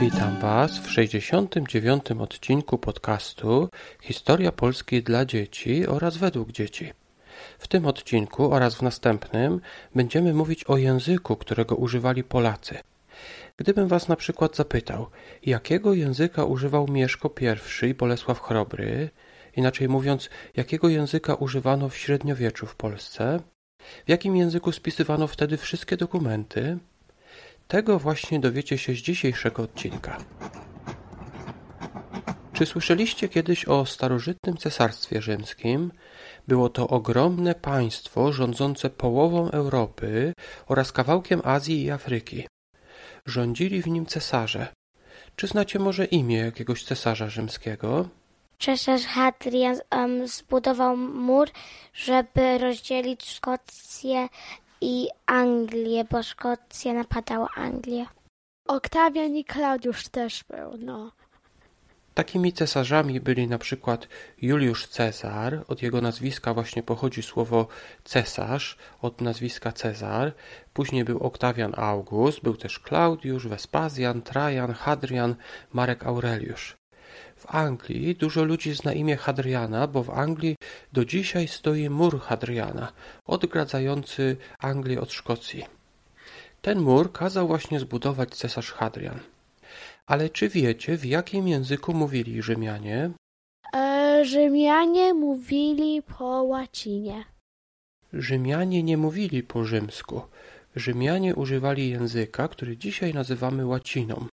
Witam Was w 69. odcinku podcastu Historia Polski dla dzieci oraz według dzieci. W tym odcinku oraz w następnym będziemy mówić o języku, którego używali Polacy. Gdybym Was na przykład zapytał, jakiego języka używał Mieszko I i Bolesław Chrobry, inaczej mówiąc, jakiego języka używano w średniowieczu w Polsce, w jakim języku spisywano wtedy wszystkie dokumenty, tego właśnie dowiecie się z dzisiejszego odcinka. Czy słyszeliście kiedyś o starożytnym cesarstwie rzymskim? Było to ogromne państwo rządzące połową Europy oraz kawałkiem Azji i Afryki. Rządzili w nim cesarze. Czy znacie może imię jakiegoś cesarza rzymskiego? Cesarz Hadrian um, zbudował mur, żeby rozdzielić Szkocję i Anglię, bo Szkocja napadała Anglię. Oktawian i Klaudiusz też był, no. Takimi cesarzami byli na przykład Juliusz Cezar, od jego nazwiska właśnie pochodzi słowo cesarz, od nazwiska Cezar. Później był Oktawian August, był też Klaudiusz, Wespazjan, Trajan, Hadrian, Marek Aureliusz. W Anglii dużo ludzi zna imię Hadriana, bo w Anglii do dzisiaj stoi mur Hadriana, odgradzający Anglię od Szkocji. Ten mur kazał właśnie zbudować cesarz Hadrian. Ale czy wiecie, w jakim języku mówili Rzymianie? E, Rzymianie mówili po łacinie. Rzymianie nie mówili po rzymsku. Rzymianie używali języka, który dzisiaj nazywamy łaciną,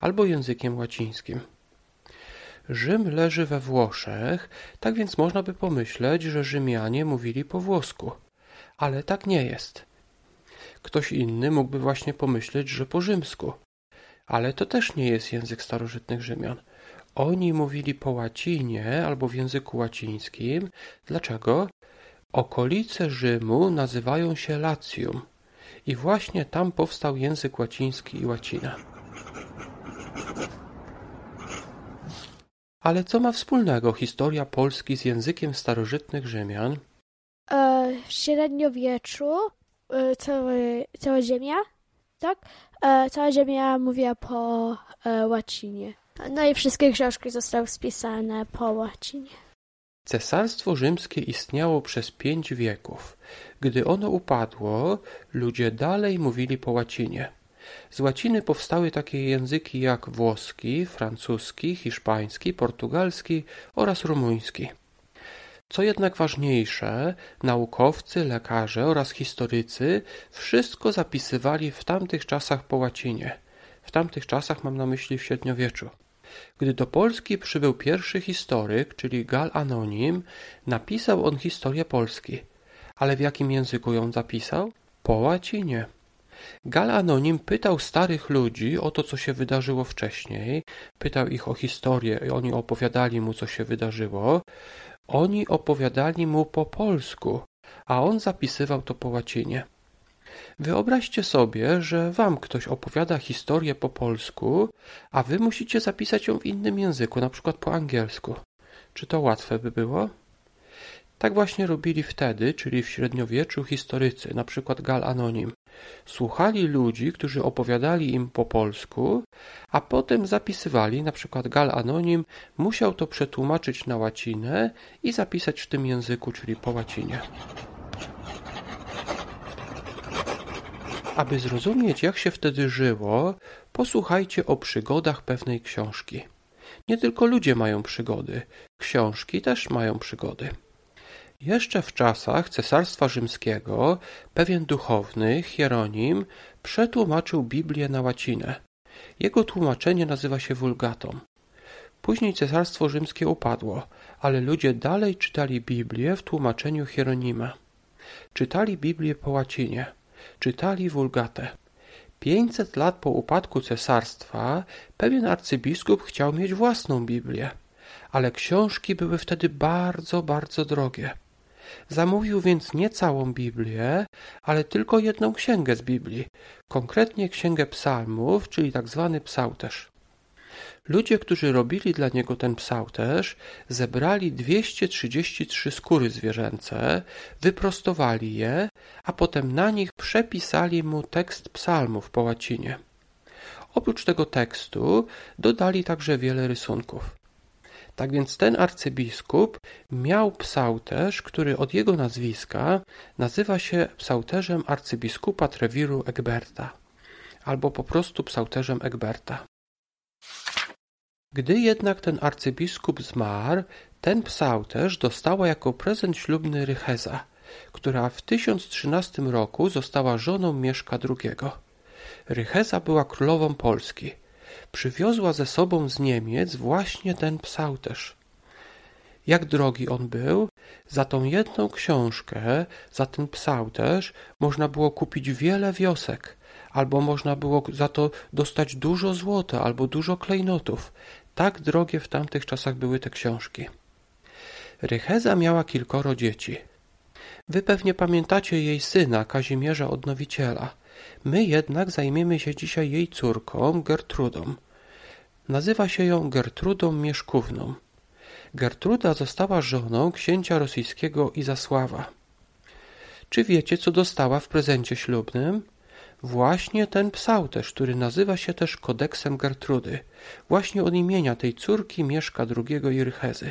albo językiem łacińskim. Rzym leży we Włoszech, tak więc można by pomyśleć, że Rzymianie mówili po włosku. Ale tak nie jest. Ktoś inny mógłby właśnie pomyśleć, że po rzymsku. Ale to też nie jest język starożytnych Rzymian. Oni mówili po łacinie albo w języku łacińskim. Dlaczego? Okolice Rzymu nazywają się Latium i właśnie tam powstał język łaciński i łacina. Ale co ma wspólnego historia Polski z językiem starożytnych Rzymian? E, w średniowieczu e, cały, cała ziemia, tak? E, cała ziemia mówiła po e, łacinie. No i wszystkie książki zostały spisane po łacinie. Cesarstwo rzymskie istniało przez pięć wieków. Gdy ono upadło, ludzie dalej mówili po łacinie. Z łaciny powstały takie języki jak włoski, francuski, hiszpański, portugalski oraz rumuński. Co jednak ważniejsze, naukowcy, lekarze oraz historycy wszystko zapisywali w tamtych czasach po łacinie. W tamtych czasach mam na myśli w średniowieczu. Gdy do Polski przybył pierwszy historyk, czyli Gal Anonim, napisał on historię Polski. Ale w jakim języku ją zapisał? Po łacinie. Gal Anonim pytał starych ludzi o to, co się wydarzyło wcześniej, pytał ich o historię i oni opowiadali mu, co się wydarzyło. Oni opowiadali mu po polsku, a on zapisywał to po łacinie. Wyobraźcie sobie, że wam ktoś opowiada historię po polsku, a wy musicie zapisać ją w innym języku, na przykład po angielsku. Czy to łatwe by było? Tak właśnie robili wtedy, czyli w średniowieczu historycy, na przykład Gal Anonim. Słuchali ludzi, którzy opowiadali im po polsku, a potem zapisywali, na przykład Gal Anonim musiał to przetłumaczyć na łacinę i zapisać w tym języku, czyli po łacinie. Aby zrozumieć, jak się wtedy żyło, posłuchajcie o przygodach pewnej książki. Nie tylko ludzie mają przygody, książki też mają przygody. Jeszcze w czasach Cesarstwa Rzymskiego pewien duchowny, Hieronim, przetłumaczył Biblię na łacinę. Jego tłumaczenie nazywa się Vulgatą. Później Cesarstwo Rzymskie upadło, ale ludzie dalej czytali Biblię w tłumaczeniu Hieronima. Czytali Biblię po łacinie, czytali Vulgatę. Pięćset lat po upadku cesarstwa pewien arcybiskup chciał mieć własną Biblię, ale książki były wtedy bardzo, bardzo drogie. Zamówił więc nie całą Biblię, ale tylko jedną księgę z Biblii, konkretnie księgę psalmów, czyli tak zwany psałterz. Ludzie, którzy robili dla niego ten psałterz, zebrali 233 skóry zwierzęce, wyprostowali je, a potem na nich przepisali mu tekst psalmów po łacinie. Oprócz tego tekstu dodali także wiele rysunków. Tak więc ten arcybiskup miał psałterz, który od jego nazwiska nazywa się psałterzem arcybiskupa Trewiru Egberta, albo po prostu psałterzem Egberta. Gdy jednak ten arcybiskup zmarł, ten psałterz dostała jako prezent ślubny Rycheza, która w 1013 roku została żoną Mieszka II. Rycheza była królową Polski. Przywiozła ze sobą z Niemiec właśnie ten psałterz. Jak drogi on był? Za tą jedną książkę, za ten psałterz można było kupić wiele wiosek, albo można było za to dostać dużo złota albo dużo klejnotów. Tak drogie w tamtych czasach były te książki. Rycheza miała kilkoro dzieci. Wy pewnie pamiętacie jej syna, Kazimierza Odnowiciela. My jednak zajmiemy się dzisiaj jej córką, Gertrudą. Nazywa się ją Gertrudą Mieszkówną. Gertruda została żoną księcia rosyjskiego Izasława. Czy wiecie, co dostała w prezencie ślubnym? Właśnie ten psałterz, który nazywa się też kodeksem Gertrudy, właśnie od imienia tej córki Mieszka II i Rychezy.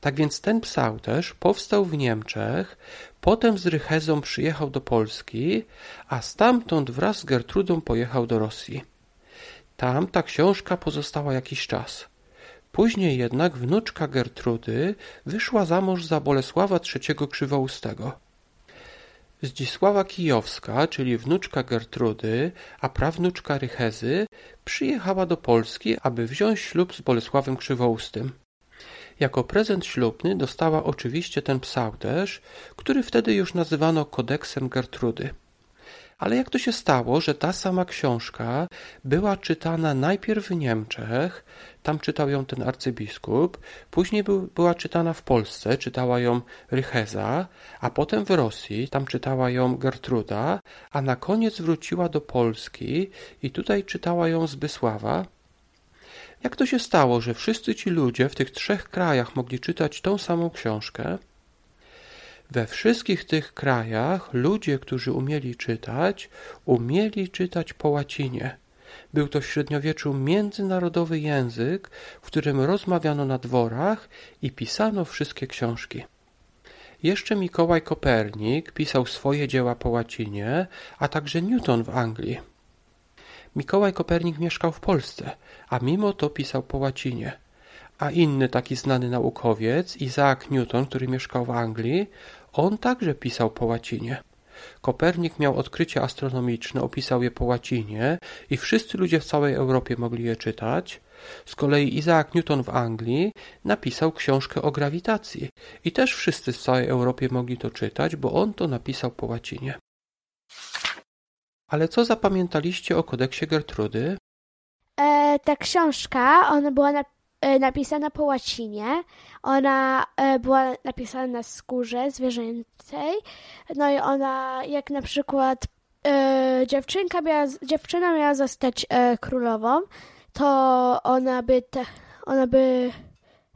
Tak więc ten psałterz powstał w Niemczech, potem z Rychezą przyjechał do Polski, a stamtąd wraz z Gertrudą pojechał do Rosji. Tam ta książka pozostała jakiś czas. Później jednak wnuczka Gertrudy wyszła za mąż za Bolesława III Krzywoustego. Zdzisława Kijowska, czyli wnuczka Gertrudy, a prawnuczka Rychezy, przyjechała do Polski, aby wziąć ślub z Bolesławem Krzywoustym. Jako prezent ślubny dostała oczywiście ten psałterz, który wtedy już nazywano kodeksem Gertrudy. Ale jak to się stało, że ta sama książka była czytana najpierw w Niemczech, tam czytał ją ten arcybiskup, później był, była czytana w Polsce, czytała ją Rycheza, a potem w Rosji, tam czytała ją Gertruda, a na koniec wróciła do Polski i tutaj czytała ją Zbysława, jak to się stało, że wszyscy ci ludzie w tych trzech krajach mogli czytać tą samą książkę? We wszystkich tych krajach ludzie, którzy umieli czytać, umieli czytać po łacinie. Był to w średniowieczu międzynarodowy język, w którym rozmawiano na dworach i pisano wszystkie książki. Jeszcze Mikołaj Kopernik pisał swoje dzieła po łacinie, a także Newton w Anglii. Mikołaj Kopernik mieszkał w Polsce, a mimo to pisał po łacinie. A inny taki znany naukowiec, Isaac Newton, który mieszkał w Anglii, on także pisał po łacinie. Kopernik miał odkrycie astronomiczne, opisał je po łacinie i wszyscy ludzie w całej Europie mogli je czytać. Z kolei Isaac Newton w Anglii napisał książkę o grawitacji i też wszyscy w całej Europie mogli to czytać, bo on to napisał po łacinie. Ale co zapamiętaliście o kodeksie Gertrudy? E, ta książka, ona była na, e, napisana po łacinie. Ona e, była napisana na skórze zwierzęcej. No i ona, jak na przykład e, dziewczynka miała, dziewczyna miała zostać e, królową, to ona by, te, ona by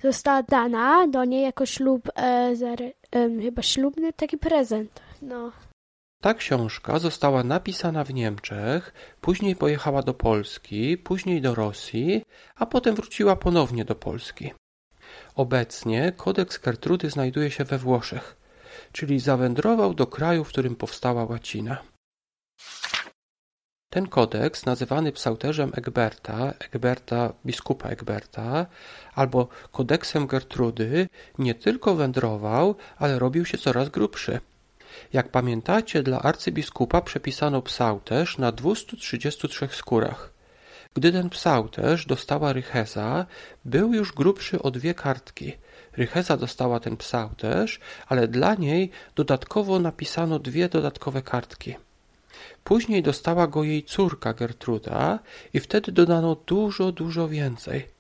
została dana do niej jako ślub, e, zary, chyba ślubny taki prezent. No. Ta książka została napisana w Niemczech, później pojechała do Polski, później do Rosji, a potem wróciła ponownie do Polski. Obecnie kodeks Gertrudy znajduje się we Włoszech, czyli zawędrował do kraju, w którym powstała łacina. Ten kodeks, nazywany psałterzem Egberta, Egberta, biskupa Egberta, albo kodeksem Gertrudy, nie tylko wędrował, ale robił się coraz grubszy. Jak pamiętacie, dla arcybiskupa przepisano psałterz na 233 skórach. Gdy ten psałterz dostała Rycheza, był już grubszy o dwie kartki. Rycheza dostała ten psałterz, ale dla niej dodatkowo napisano dwie dodatkowe kartki. Później dostała go jej córka Gertruda i wtedy dodano dużo, dużo więcej.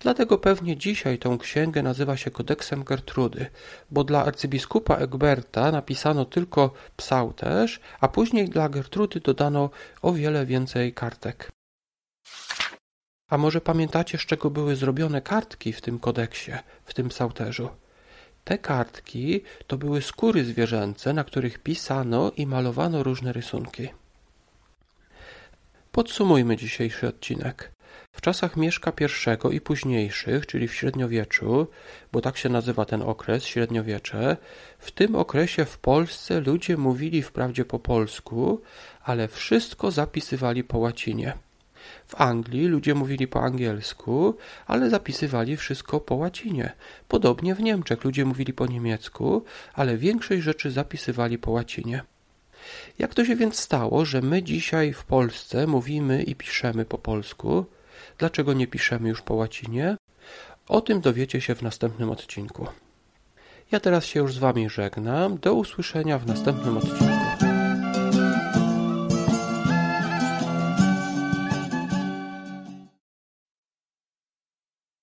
Dlatego pewnie dzisiaj tę księgę nazywa się Kodeksem Gertrudy, bo dla arcybiskupa Egberta napisano tylko psałterz, a później dla Gertrudy dodano o wiele więcej kartek. A może pamiętacie, z czego były zrobione kartki w tym kodeksie, w tym psałterzu? Te kartki to były skóry zwierzęce, na których pisano i malowano różne rysunki. Podsumujmy dzisiejszy odcinek. W czasach Mieszka I i późniejszych, czyli w średniowieczu, bo tak się nazywa ten okres, średniowiecze, w tym okresie w Polsce ludzie mówili wprawdzie po polsku, ale wszystko zapisywali po łacinie. W Anglii ludzie mówili po angielsku, ale zapisywali wszystko po łacinie. Podobnie w Niemczech ludzie mówili po niemiecku, ale większość rzeczy zapisywali po łacinie. Jak to się więc stało, że my dzisiaj w Polsce mówimy i piszemy po polsku? Dlaczego nie piszemy już po łacinie? O tym dowiecie się w następnym odcinku. Ja teraz się już z Wami żegnam. Do usłyszenia w następnym odcinku.